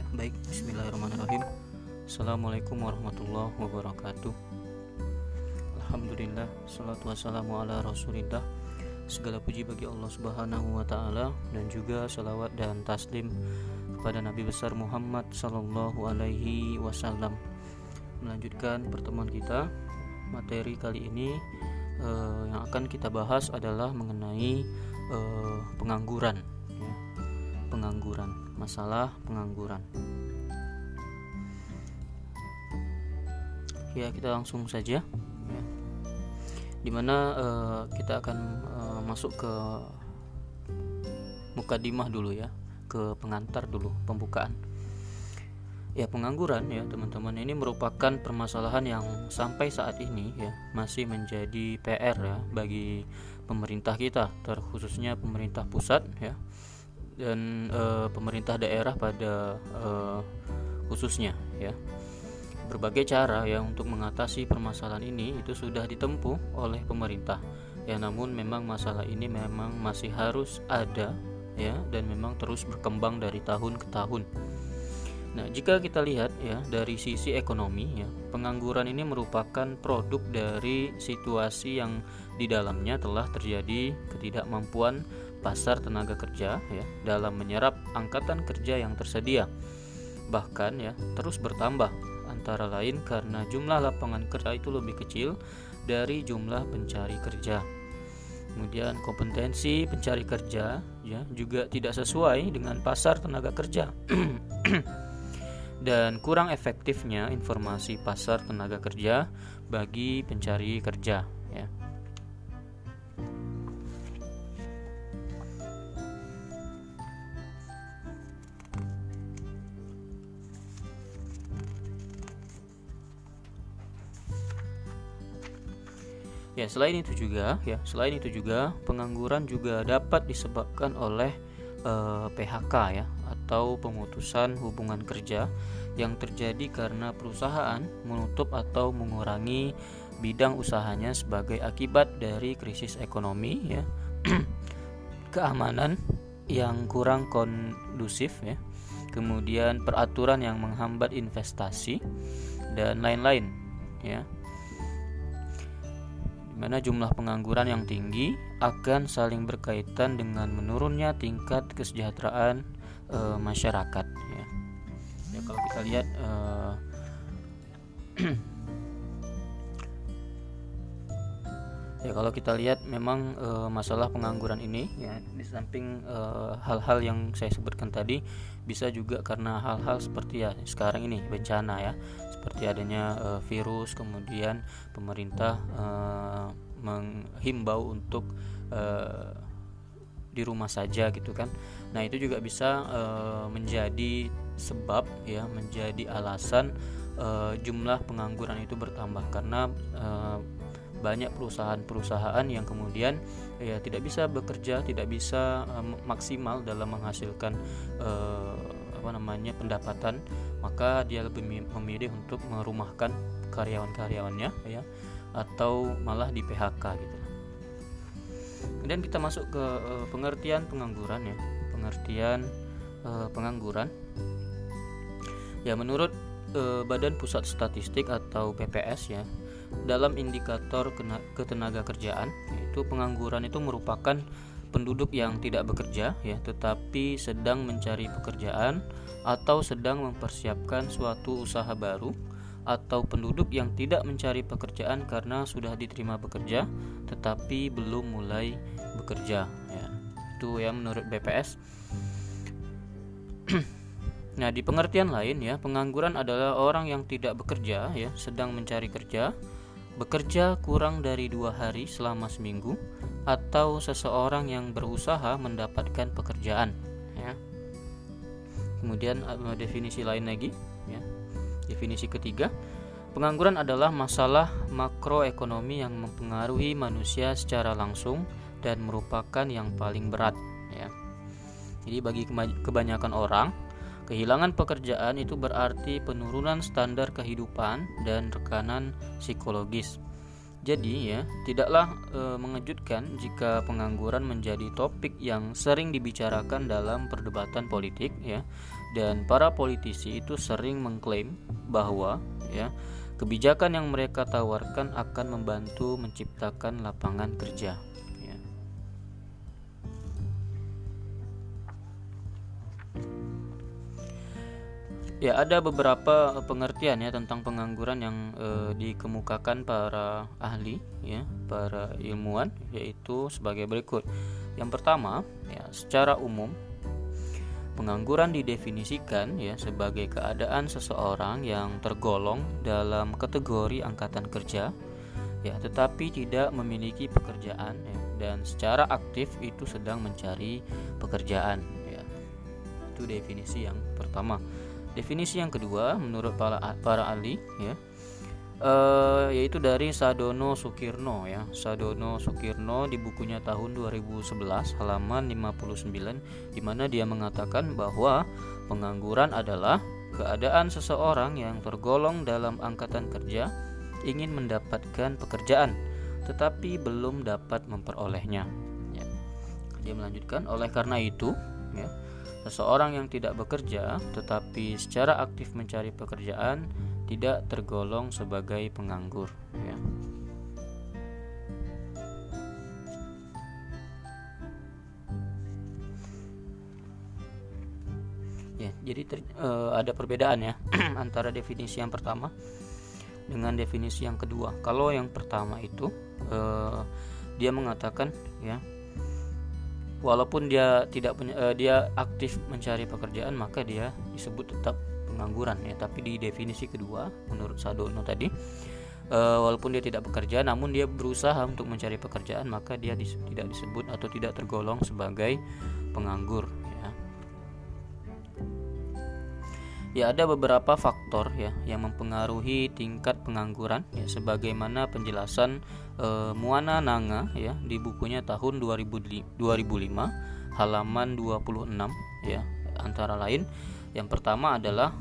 Ya, baik. Bismillahirrahmanirrahim. Assalamualaikum warahmatullahi wabarakatuh. Alhamdulillah, salatu wassalamu ala rasulillah Segala puji bagi Allah subhanahu wa ta'ala Dan juga salawat dan taslim kepada Nabi besar Muhammad sallallahu alaihi wasallam Melanjutkan pertemuan kita Materi kali ini eh, yang akan kita bahas adalah mengenai eh, pengangguran. Pengangguran, masalah pengangguran. Ya kita langsung saja. Di mana uh, kita akan uh, masuk ke mukadimah dulu ya ke pengantar dulu pembukaan. Ya pengangguran ya teman-teman ini merupakan permasalahan yang sampai saat ini ya masih menjadi PR ya bagi pemerintah kita terkhususnya pemerintah pusat ya dan e, pemerintah daerah pada e, khususnya ya Berbagai cara ya untuk mengatasi permasalahan ini itu sudah ditempuh oleh pemerintah. Ya namun memang masalah ini memang masih harus ada ya dan memang terus berkembang dari tahun ke tahun. Nah, jika kita lihat ya dari sisi ekonomi ya, pengangguran ini merupakan produk dari situasi yang di dalamnya telah terjadi ketidakmampuan pasar tenaga kerja ya dalam menyerap angkatan kerja yang tersedia. Bahkan ya terus bertambah antara lain karena jumlah lapangan kerja itu lebih kecil dari jumlah pencari kerja. Kemudian kompetensi pencari kerja ya juga tidak sesuai dengan pasar tenaga kerja. Dan kurang efektifnya informasi pasar tenaga kerja bagi pencari kerja ya. Selain itu juga, ya, selain itu juga pengangguran juga dapat disebabkan oleh eh, PHK ya atau pemutusan hubungan kerja yang terjadi karena perusahaan menutup atau mengurangi bidang usahanya sebagai akibat dari krisis ekonomi ya. Keamanan yang kurang kondusif ya. Kemudian peraturan yang menghambat investasi dan lain-lain ya mana jumlah pengangguran yang tinggi akan saling berkaitan dengan menurunnya tingkat kesejahteraan e, masyarakat ya. ya kalau kita lihat e, ya kalau kita lihat memang e, masalah pengangguran ini ya di samping hal-hal yang saya sebutkan tadi bisa juga karena hal-hal seperti ya sekarang ini bencana ya seperti adanya uh, virus kemudian pemerintah uh, menghimbau untuk uh, di rumah saja gitu kan. Nah itu juga bisa uh, menjadi sebab ya menjadi alasan uh, jumlah pengangguran itu bertambah karena uh, banyak perusahaan-perusahaan yang kemudian ya tidak bisa bekerja, tidak bisa uh, maksimal dalam menghasilkan uh, apa namanya pendapatan maka dia lebih memilih untuk merumahkan karyawan-karyawannya ya atau malah di PHK gitu. Kemudian kita masuk ke uh, pengertian pengangguran ya, pengertian uh, pengangguran. Ya menurut uh, Badan Pusat Statistik atau PPS ya, dalam indikator ketenaga kerjaan itu pengangguran itu merupakan penduduk yang tidak bekerja ya tetapi sedang mencari pekerjaan atau sedang mempersiapkan suatu usaha baru atau penduduk yang tidak mencari pekerjaan karena sudah diterima bekerja tetapi belum mulai bekerja ya. Itu yang menurut BPS Nah, di pengertian lain ya, pengangguran adalah orang yang tidak bekerja ya, sedang mencari kerja, bekerja kurang dari dua hari selama seminggu, atau seseorang yang berusaha mendapatkan pekerjaan ya. Kemudian eh, definisi lain lagi ya. Definisi ketiga pengangguran adalah masalah makroekonomi yang mempengaruhi manusia secara langsung dan merupakan yang paling berat ya. Jadi bagi kebanyakan orang kehilangan pekerjaan itu berarti penurunan standar kehidupan dan rekanan psikologis Jadi ya, tidaklah e, mengejutkan jika pengangguran menjadi topik yang sering dibicarakan dalam perdebatan politik ya. Dan para politisi itu sering mengklaim bahwa ya, kebijakan yang mereka tawarkan akan membantu menciptakan lapangan kerja. Ya, ada beberapa pengertian ya tentang pengangguran yang e, dikemukakan para ahli ya, para ilmuwan yaitu sebagai berikut. Yang pertama, ya secara umum pengangguran didefinisikan ya sebagai keadaan seseorang yang tergolong dalam kategori angkatan kerja ya tetapi tidak memiliki pekerjaan ya, dan secara aktif itu sedang mencari pekerjaan ya. Itu definisi yang pertama. Definisi yang kedua menurut para para ahli ya uh, yaitu dari Sadono Sukirno ya. Sadono Sukirno di bukunya tahun 2011 halaman 59 di mana dia mengatakan bahwa pengangguran adalah keadaan seseorang yang tergolong dalam angkatan kerja ingin mendapatkan pekerjaan tetapi belum dapat memperolehnya. Ya. Dia melanjutkan oleh karena itu ya Seseorang yang tidak bekerja tetapi secara aktif mencari pekerjaan tidak tergolong sebagai penganggur ya. Ya, jadi ter, uh, ada perbedaan ya antara definisi yang pertama dengan definisi yang kedua. Kalau yang pertama itu uh, dia mengatakan ya walaupun dia tidak punya uh, dia aktif mencari pekerjaan maka dia disebut tetap pengangguran ya. Tapi di definisi kedua menurut Sadono tadi uh, walaupun dia tidak bekerja namun dia berusaha untuk mencari pekerjaan maka dia dis tidak disebut atau tidak tergolong sebagai penganggur Ya ada beberapa faktor ya yang mempengaruhi tingkat pengangguran ya sebagaimana penjelasan e, Muana Nanga ya di bukunya tahun 2000, 2005 halaman 26 ya antara lain. Yang pertama adalah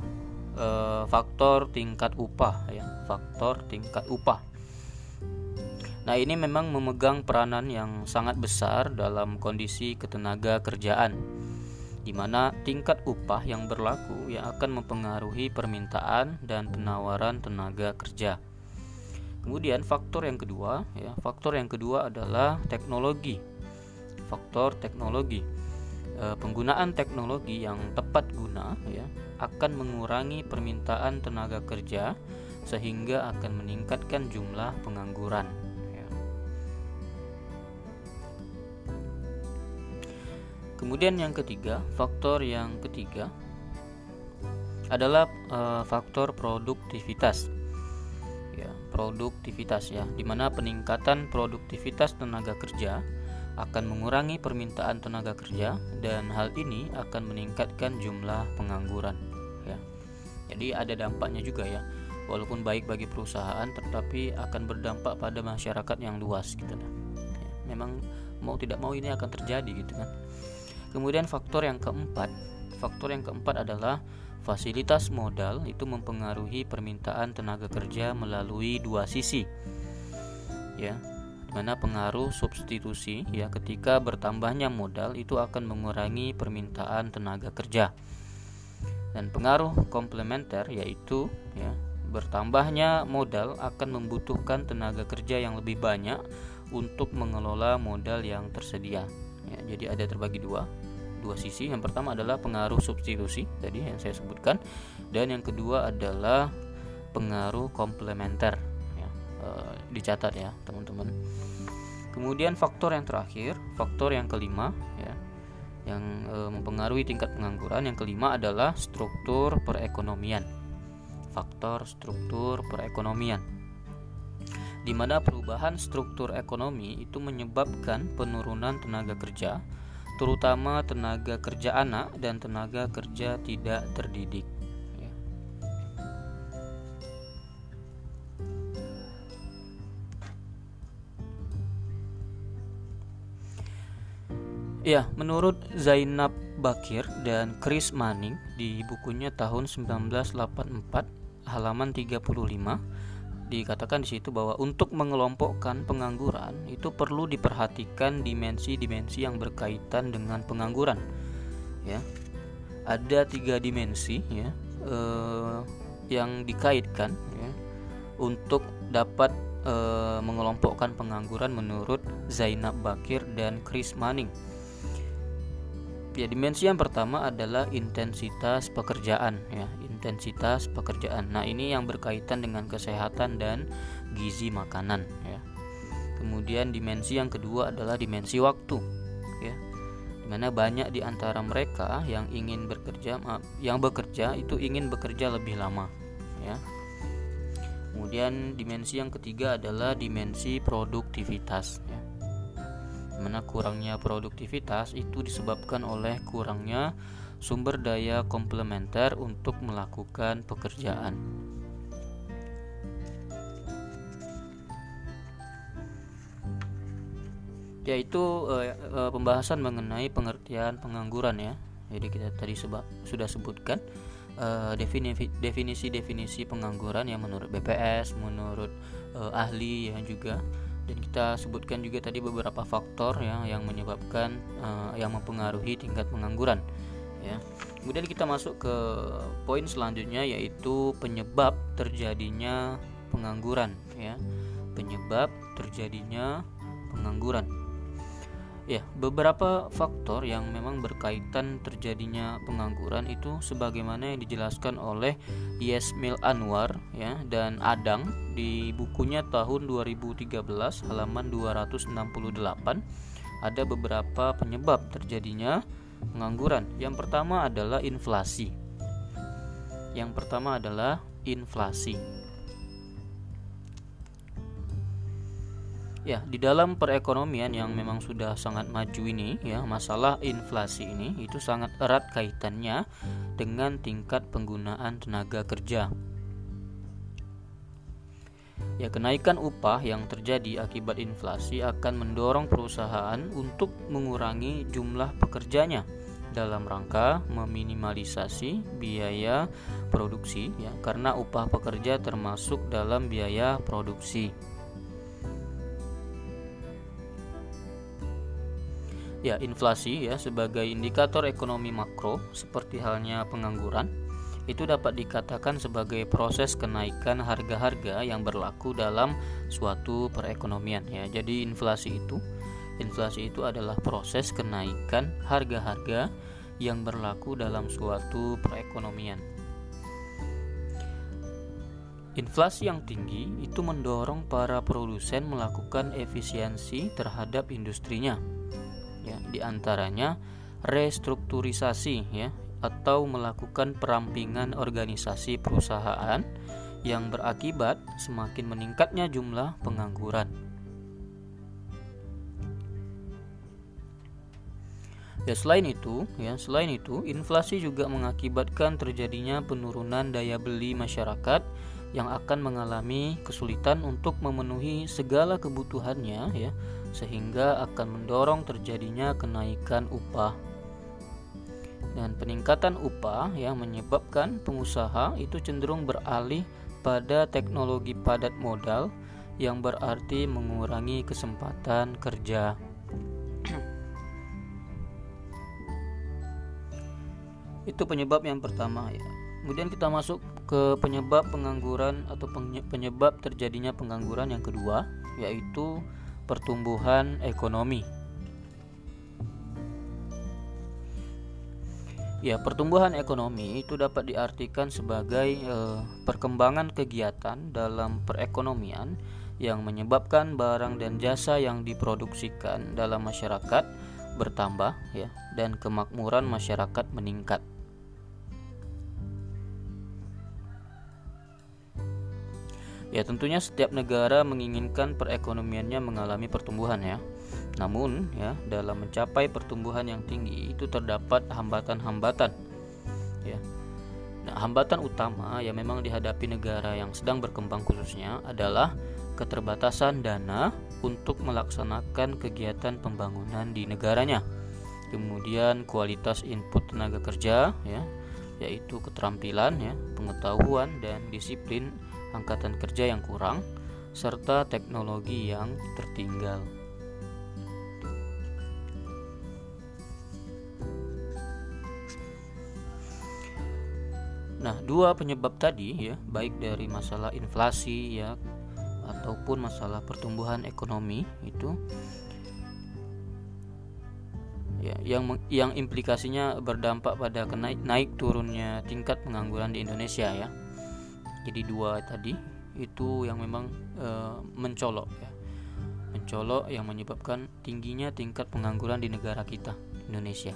e, faktor tingkat upah ya faktor tingkat upah. Nah, ini memang memegang peranan yang sangat besar dalam kondisi ketenaga kerjaan di mana tingkat upah yang berlaku yang akan mempengaruhi permintaan dan penawaran tenaga kerja. Kemudian faktor yang kedua, ya, faktor yang kedua adalah teknologi. Faktor teknologi. E, penggunaan teknologi yang tepat guna ya akan mengurangi permintaan tenaga kerja sehingga akan meningkatkan jumlah pengangguran. Kemudian yang ketiga, faktor yang ketiga adalah e, faktor produktivitas. Ya, produktivitas ya, di mana peningkatan produktivitas tenaga kerja akan mengurangi permintaan tenaga kerja dan hal ini akan meningkatkan jumlah pengangguran ya. Jadi ada dampaknya juga ya. Walaupun baik bagi perusahaan tetapi akan berdampak pada masyarakat yang luas gitu Ya, memang mau tidak mau ini akan terjadi gitu kan. Kemudian faktor yang keempat, faktor yang keempat adalah fasilitas modal itu mempengaruhi permintaan tenaga kerja melalui dua sisi. Ya, mana pengaruh substitusi ya ketika bertambahnya modal itu akan mengurangi permintaan tenaga kerja. Dan pengaruh komplementer yaitu ya bertambahnya modal akan membutuhkan tenaga kerja yang lebih banyak untuk mengelola modal yang tersedia. Ya, jadi ada terbagi dua dua sisi. Yang pertama adalah pengaruh substitusi tadi yang saya sebutkan, dan yang kedua adalah pengaruh komplementer. Ya, e, dicatat ya teman-teman. Kemudian faktor yang terakhir, faktor yang kelima, ya, yang e, mempengaruhi tingkat pengangguran. Yang kelima adalah struktur perekonomian. Faktor struktur perekonomian di mana perubahan struktur ekonomi itu menyebabkan penurunan tenaga kerja terutama tenaga kerja anak dan tenaga kerja tidak terdidik. Ya, ya menurut Zainab Bakir dan Chris Manning di bukunya tahun 1984 halaman 35 dikatakan di situ bahwa untuk mengelompokkan pengangguran itu perlu diperhatikan dimensi-dimensi yang berkaitan dengan pengangguran ya. Ada tiga dimensi ya eh, yang dikaitkan ya untuk dapat eh, mengelompokkan pengangguran menurut Zainab Bakir dan Chris Manning ya dimensi yang pertama adalah intensitas pekerjaan ya intensitas pekerjaan. Nah ini yang berkaitan dengan kesehatan dan gizi makanan ya. Kemudian dimensi yang kedua adalah dimensi waktu ya. Di mana banyak di antara mereka yang ingin bekerja yang bekerja itu ingin bekerja lebih lama ya. Kemudian dimensi yang ketiga adalah dimensi produktivitas ya mana kurangnya produktivitas itu disebabkan oleh kurangnya sumber daya komplementer untuk melakukan pekerjaan. Yaitu eh, eh, pembahasan mengenai pengertian pengangguran ya. Jadi kita tadi sebab sudah sebutkan eh, definisi-definisi pengangguran yang menurut BPS, menurut eh, ahli yang juga dan kita sebutkan juga tadi beberapa faktor ya yang menyebabkan uh, yang mempengaruhi tingkat pengangguran ya. Kemudian kita masuk ke poin selanjutnya yaitu penyebab terjadinya pengangguran ya. Penyebab terjadinya pengangguran Ya, beberapa faktor yang memang berkaitan terjadinya pengangguran itu sebagaimana yang dijelaskan oleh Yesmil Anwar ya dan Adang di bukunya tahun 2013 halaman 268 ada beberapa penyebab terjadinya pengangguran. Yang pertama adalah inflasi. Yang pertama adalah inflasi. Ya, di dalam perekonomian yang memang sudah sangat maju ini, ya, masalah inflasi ini itu sangat erat kaitannya dengan tingkat penggunaan tenaga kerja. Ya, kenaikan upah yang terjadi akibat inflasi akan mendorong perusahaan untuk mengurangi jumlah pekerjanya dalam rangka meminimalisasi biaya produksi ya karena upah pekerja termasuk dalam biaya produksi. Ya, inflasi ya sebagai indikator ekonomi makro seperti halnya pengangguran itu dapat dikatakan sebagai proses kenaikan harga-harga yang berlaku dalam suatu perekonomian ya. Jadi inflasi itu inflasi itu adalah proses kenaikan harga-harga yang berlaku dalam suatu perekonomian. Inflasi yang tinggi itu mendorong para produsen melakukan efisiensi terhadap industrinya ya di antaranya restrukturisasi ya atau melakukan perampingan organisasi perusahaan yang berakibat semakin meningkatnya jumlah pengangguran. Ya selain itu, ya selain itu, inflasi juga mengakibatkan terjadinya penurunan daya beli masyarakat yang akan mengalami kesulitan untuk memenuhi segala kebutuhannya ya sehingga akan mendorong terjadinya kenaikan upah dan peningkatan upah yang menyebabkan pengusaha itu cenderung beralih pada teknologi padat modal yang berarti mengurangi kesempatan kerja. Itu penyebab yang pertama ya. Kemudian kita masuk ke penyebab pengangguran atau penyebab terjadinya pengangguran yang kedua yaitu pertumbuhan ekonomi. Ya, pertumbuhan ekonomi itu dapat diartikan sebagai eh, perkembangan kegiatan dalam perekonomian yang menyebabkan barang dan jasa yang diproduksikan dalam masyarakat bertambah ya dan kemakmuran masyarakat meningkat. Ya tentunya setiap negara menginginkan perekonomiannya mengalami pertumbuhan ya. Namun ya dalam mencapai pertumbuhan yang tinggi itu terdapat hambatan-hambatan. Ya. Nah, hambatan utama yang memang dihadapi negara yang sedang berkembang khususnya adalah keterbatasan dana untuk melaksanakan kegiatan pembangunan di negaranya. Kemudian kualitas input tenaga kerja ya, yaitu keterampilan ya, pengetahuan dan disiplin angkatan kerja yang kurang, serta teknologi yang tertinggal. Nah, dua penyebab tadi ya, baik dari masalah inflasi ya ataupun masalah pertumbuhan ekonomi itu ya yang yang implikasinya berdampak pada kenaik naik turunnya tingkat pengangguran di Indonesia ya. Jadi dua tadi itu yang memang e, mencolok ya. Mencolok yang menyebabkan tingginya tingkat pengangguran di negara kita, Indonesia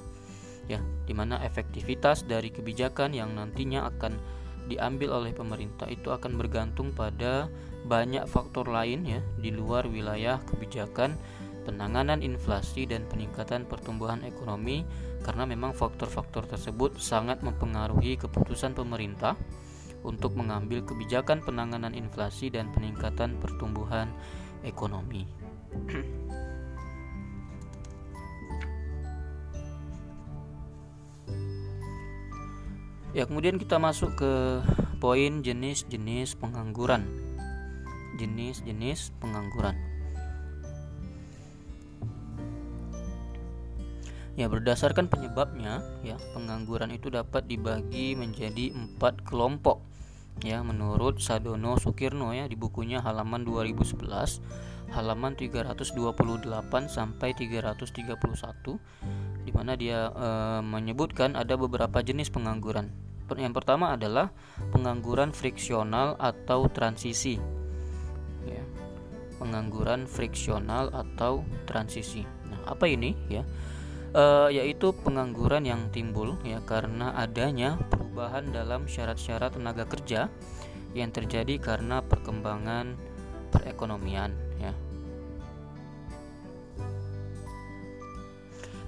ya di mana efektivitas dari kebijakan yang nantinya akan diambil oleh pemerintah itu akan bergantung pada banyak faktor lain ya di luar wilayah kebijakan penanganan inflasi dan peningkatan pertumbuhan ekonomi karena memang faktor-faktor tersebut sangat mempengaruhi keputusan pemerintah untuk mengambil kebijakan penanganan inflasi dan peningkatan pertumbuhan ekonomi. Ya, kemudian kita masuk ke poin jenis-jenis pengangguran. Jenis-jenis pengangguran. Ya, berdasarkan penyebabnya, ya, pengangguran itu dapat dibagi menjadi empat kelompok. Ya, menurut Sadono Sukirno ya di bukunya halaman 2011, halaman 328 sampai 331 di mana dia e, menyebutkan ada beberapa jenis pengangguran. Yang pertama adalah pengangguran friksional atau transisi. Ya, pengangguran friksional atau transisi. Nah, apa ini ya? E, yaitu pengangguran yang timbul ya karena adanya perubahan dalam syarat-syarat tenaga kerja yang terjadi karena perkembangan perekonomian ya.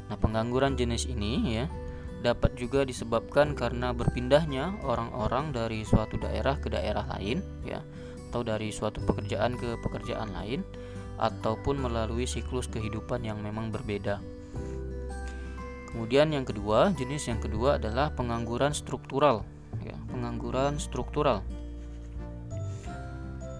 Nah, pengangguran jenis ini ya dapat juga disebabkan karena berpindahnya orang-orang dari suatu daerah ke daerah lain ya atau dari suatu pekerjaan ke pekerjaan lain ataupun melalui siklus kehidupan yang memang berbeda. Kemudian yang kedua, jenis yang kedua adalah pengangguran struktural ya, pengangguran struktural.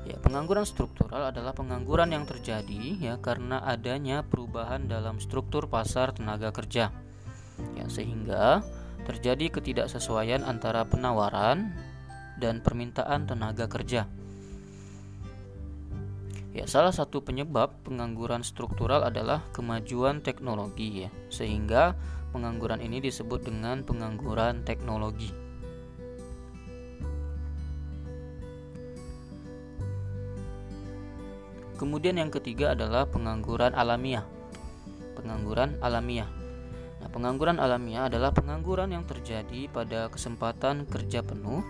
Ya, pengangguran struktural adalah pengangguran yang terjadi ya karena adanya perubahan dalam struktur pasar tenaga kerja. Ya, sehingga terjadi ketidaksesuaian antara penawaran dan permintaan tenaga kerja. Ya, salah satu penyebab pengangguran struktural adalah kemajuan teknologi ya, sehingga pengangguran ini disebut dengan pengangguran teknologi. Kemudian yang ketiga adalah pengangguran alamiah. Pengangguran alamiah. Nah, pengangguran alamiah adalah pengangguran yang terjadi pada kesempatan kerja penuh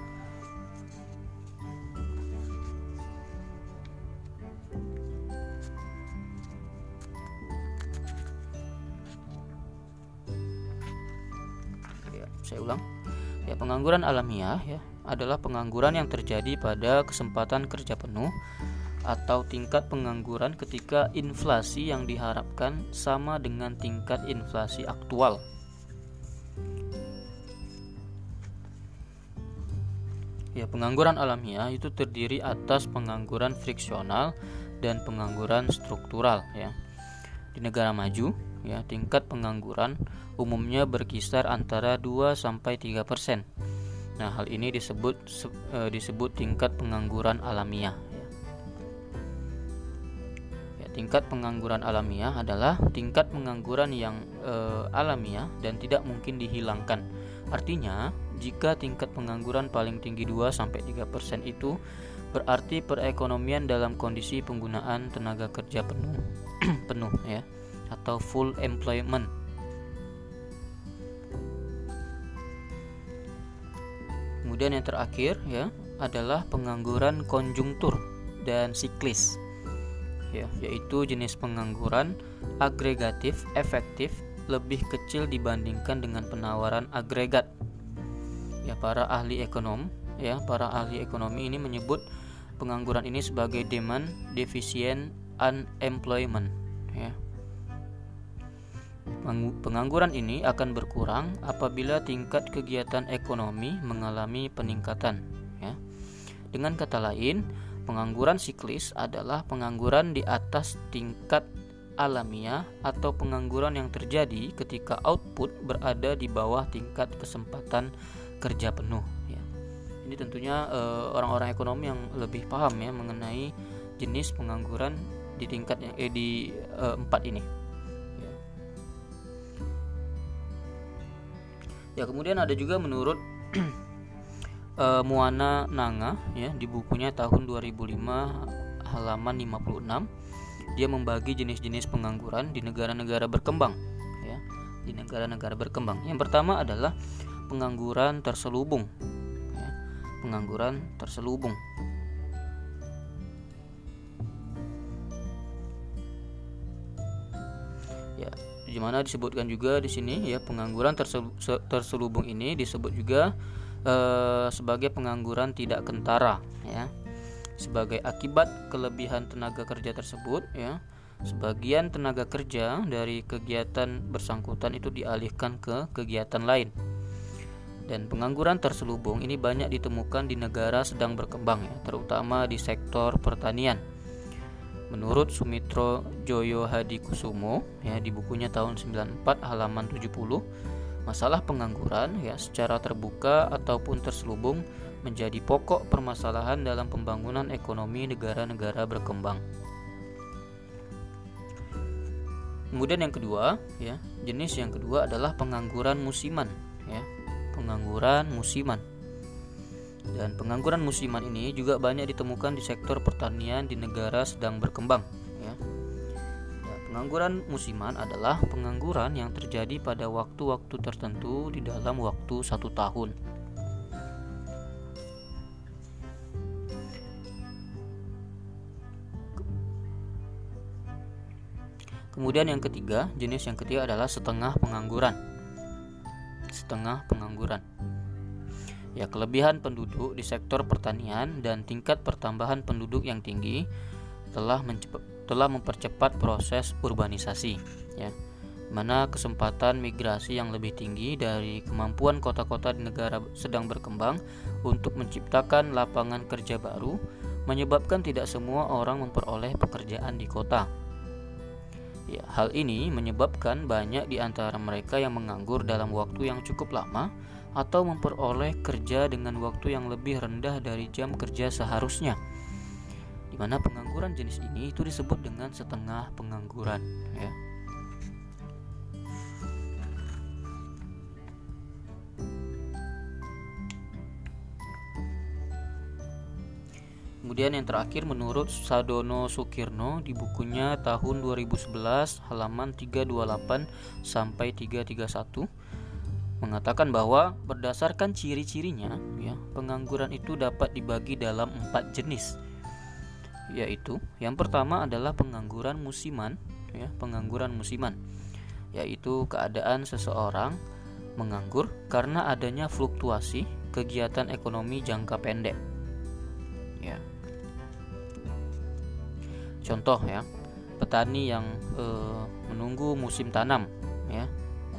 saya ulang. Ya, pengangguran alamiah ya adalah pengangguran yang terjadi pada kesempatan kerja penuh atau tingkat pengangguran ketika inflasi yang diharapkan sama dengan tingkat inflasi aktual. Ya, pengangguran alamiah itu terdiri atas pengangguran friksional dan pengangguran struktural ya. Di negara maju, ya, tingkat pengangguran umumnya berkisar antara 2 sampai 3%. Nah, hal ini disebut e, disebut tingkat pengangguran alamiah Tingkat pengangguran alamiah adalah tingkat pengangguran yang e, alamiah dan tidak mungkin dihilangkan. Artinya, jika tingkat pengangguran paling tinggi 2 sampai 3% itu berarti perekonomian dalam kondisi penggunaan tenaga kerja penuh penuh ya atau full employment. Kemudian yang terakhir ya adalah pengangguran konjungtur dan siklis ya, yaitu jenis pengangguran agregatif efektif lebih kecil dibandingkan dengan penawaran agregat. Ya, para ahli ekonom, ya, para ahli ekonomi ini menyebut pengangguran ini sebagai demand deficient unemployment, ya. Pengangguran ini akan berkurang apabila tingkat kegiatan ekonomi mengalami peningkatan, ya. Dengan kata lain, pengangguran siklis adalah pengangguran di atas tingkat alamiah atau pengangguran yang terjadi ketika output berada di bawah tingkat kesempatan kerja penuh ya. Ini tentunya eh, orang-orang uh, ekonomi yang lebih paham ya mengenai jenis pengangguran di tingkat yang eh, di uh, empat ini. Ya kemudian ada juga menurut uh, Muana Nanga ya di bukunya tahun 2005 halaman 56 dia membagi jenis-jenis pengangguran di negara-negara berkembang ya di negara-negara berkembang. Yang pertama adalah pengangguran terselubung ya, pengangguran terselubung di mana disebutkan juga di sini ya pengangguran terselubung ini disebut juga eh, sebagai pengangguran tidak kentara ya sebagai akibat kelebihan tenaga kerja tersebut ya, sebagian tenaga kerja dari kegiatan bersangkutan itu dialihkan ke kegiatan lain. Dan pengangguran terselubung ini banyak ditemukan di negara sedang berkembang ya, terutama di sektor pertanian. Menurut Sumitro Joyo Hadi Kusumo ya di bukunya tahun 94 halaman 70, masalah pengangguran ya secara terbuka ataupun terselubung menjadi pokok permasalahan dalam pembangunan ekonomi negara-negara berkembang. Kemudian yang kedua, ya, jenis yang kedua adalah pengangguran musiman, ya. Pengangguran musiman. Dan pengangguran musiman ini juga banyak ditemukan di sektor pertanian di negara sedang berkembang, ya. ya pengangguran musiman adalah pengangguran yang terjadi pada waktu-waktu tertentu di dalam waktu satu tahun. Kemudian yang ketiga, jenis yang ketiga adalah setengah pengangguran. Setengah pengangguran. Ya, kelebihan penduduk di sektor pertanian dan tingkat pertambahan penduduk yang tinggi telah telah mempercepat proses urbanisasi, ya. Mana kesempatan migrasi yang lebih tinggi dari kemampuan kota-kota di negara sedang berkembang untuk menciptakan lapangan kerja baru menyebabkan tidak semua orang memperoleh pekerjaan di kota Ya, hal ini menyebabkan banyak di antara mereka yang menganggur dalam waktu yang cukup lama atau memperoleh kerja dengan waktu yang lebih rendah dari jam kerja seharusnya. Di mana pengangguran jenis ini itu disebut dengan setengah pengangguran, ya. Kemudian yang terakhir menurut Sadono Sukirno di bukunya tahun 2011 halaman 328 sampai 331 mengatakan bahwa berdasarkan ciri-cirinya ya pengangguran itu dapat dibagi dalam empat jenis yaitu yang pertama adalah pengangguran musiman ya pengangguran musiman yaitu keadaan seseorang menganggur karena adanya fluktuasi kegiatan ekonomi jangka pendek ya. Contoh ya, petani yang e, menunggu musim tanam ya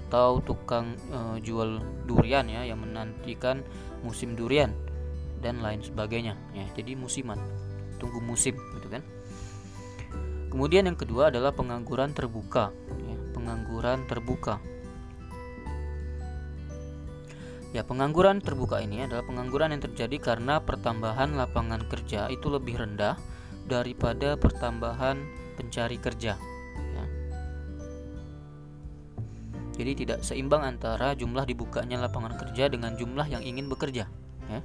atau tukang e, jual durian ya yang menantikan musim durian dan lain sebagainya ya. Jadi musiman, tunggu musim gitu kan. Kemudian yang kedua adalah pengangguran terbuka ya, pengangguran terbuka. Ya, pengangguran terbuka ini adalah pengangguran yang terjadi karena pertambahan lapangan kerja itu lebih rendah daripada pertambahan pencari kerja. Ya. Jadi tidak seimbang antara jumlah dibukanya lapangan kerja dengan jumlah yang ingin bekerja. Ya.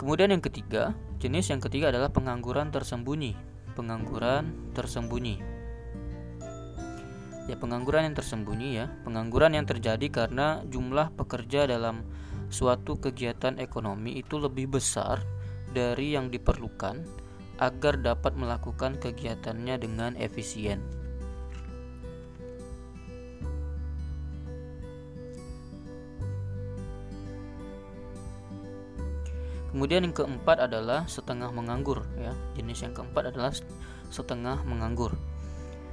Kemudian yang ketiga, jenis yang ketiga adalah pengangguran tersembunyi. Pengangguran tersembunyi. Ya, pengangguran yang tersembunyi ya, pengangguran yang terjadi karena jumlah pekerja dalam suatu kegiatan ekonomi itu lebih besar dari yang diperlukan agar dapat melakukan kegiatannya dengan efisien. Kemudian yang keempat adalah setengah menganggur ya. Jenis yang keempat adalah setengah menganggur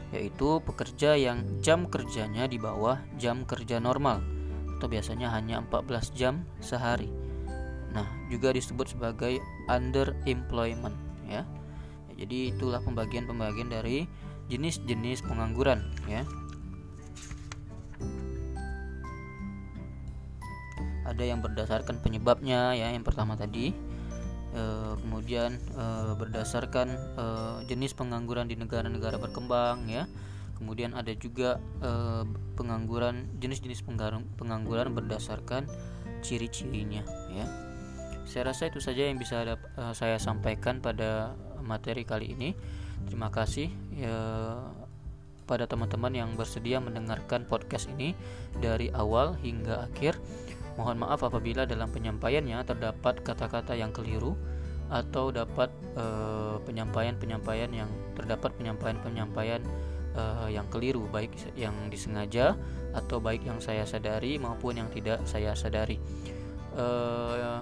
yaitu pekerja yang jam kerjanya di bawah jam kerja normal atau biasanya hanya 14 jam sehari Nah, juga disebut sebagai underemployment ya. Jadi itulah pembagian-pembagian dari jenis-jenis pengangguran ya. Ada yang berdasarkan penyebabnya ya, yang pertama tadi. E, kemudian e, berdasarkan e, jenis pengangguran di negara-negara berkembang ya. Kemudian ada juga e, pengangguran jenis-jenis pengangguran berdasarkan ciri-cirinya ya. Saya rasa itu saja yang bisa ada, uh, saya sampaikan pada materi kali ini. Terima kasih ya, pada teman-teman yang bersedia mendengarkan podcast ini dari awal hingga akhir. Mohon maaf apabila dalam penyampaiannya terdapat kata-kata yang keliru atau dapat uh, penyampaian-penyampaian yang terdapat penyampaian-penyampaian uh, yang keliru baik yang disengaja atau baik yang saya sadari maupun yang tidak saya sadari. Uh,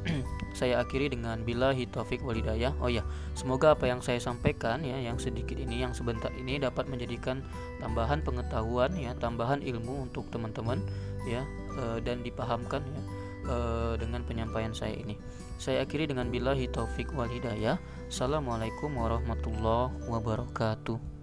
saya akhiri dengan bila hitofik walidayah. Oh ya, semoga apa yang saya sampaikan ya, yang sedikit ini, yang sebentar ini dapat menjadikan tambahan pengetahuan ya, tambahan ilmu untuk teman-teman ya, e, dan dipahamkan ya e, dengan penyampaian saya ini. Saya akhiri dengan bila hitofik walidayah. Assalamualaikum warahmatullahi wabarakatuh.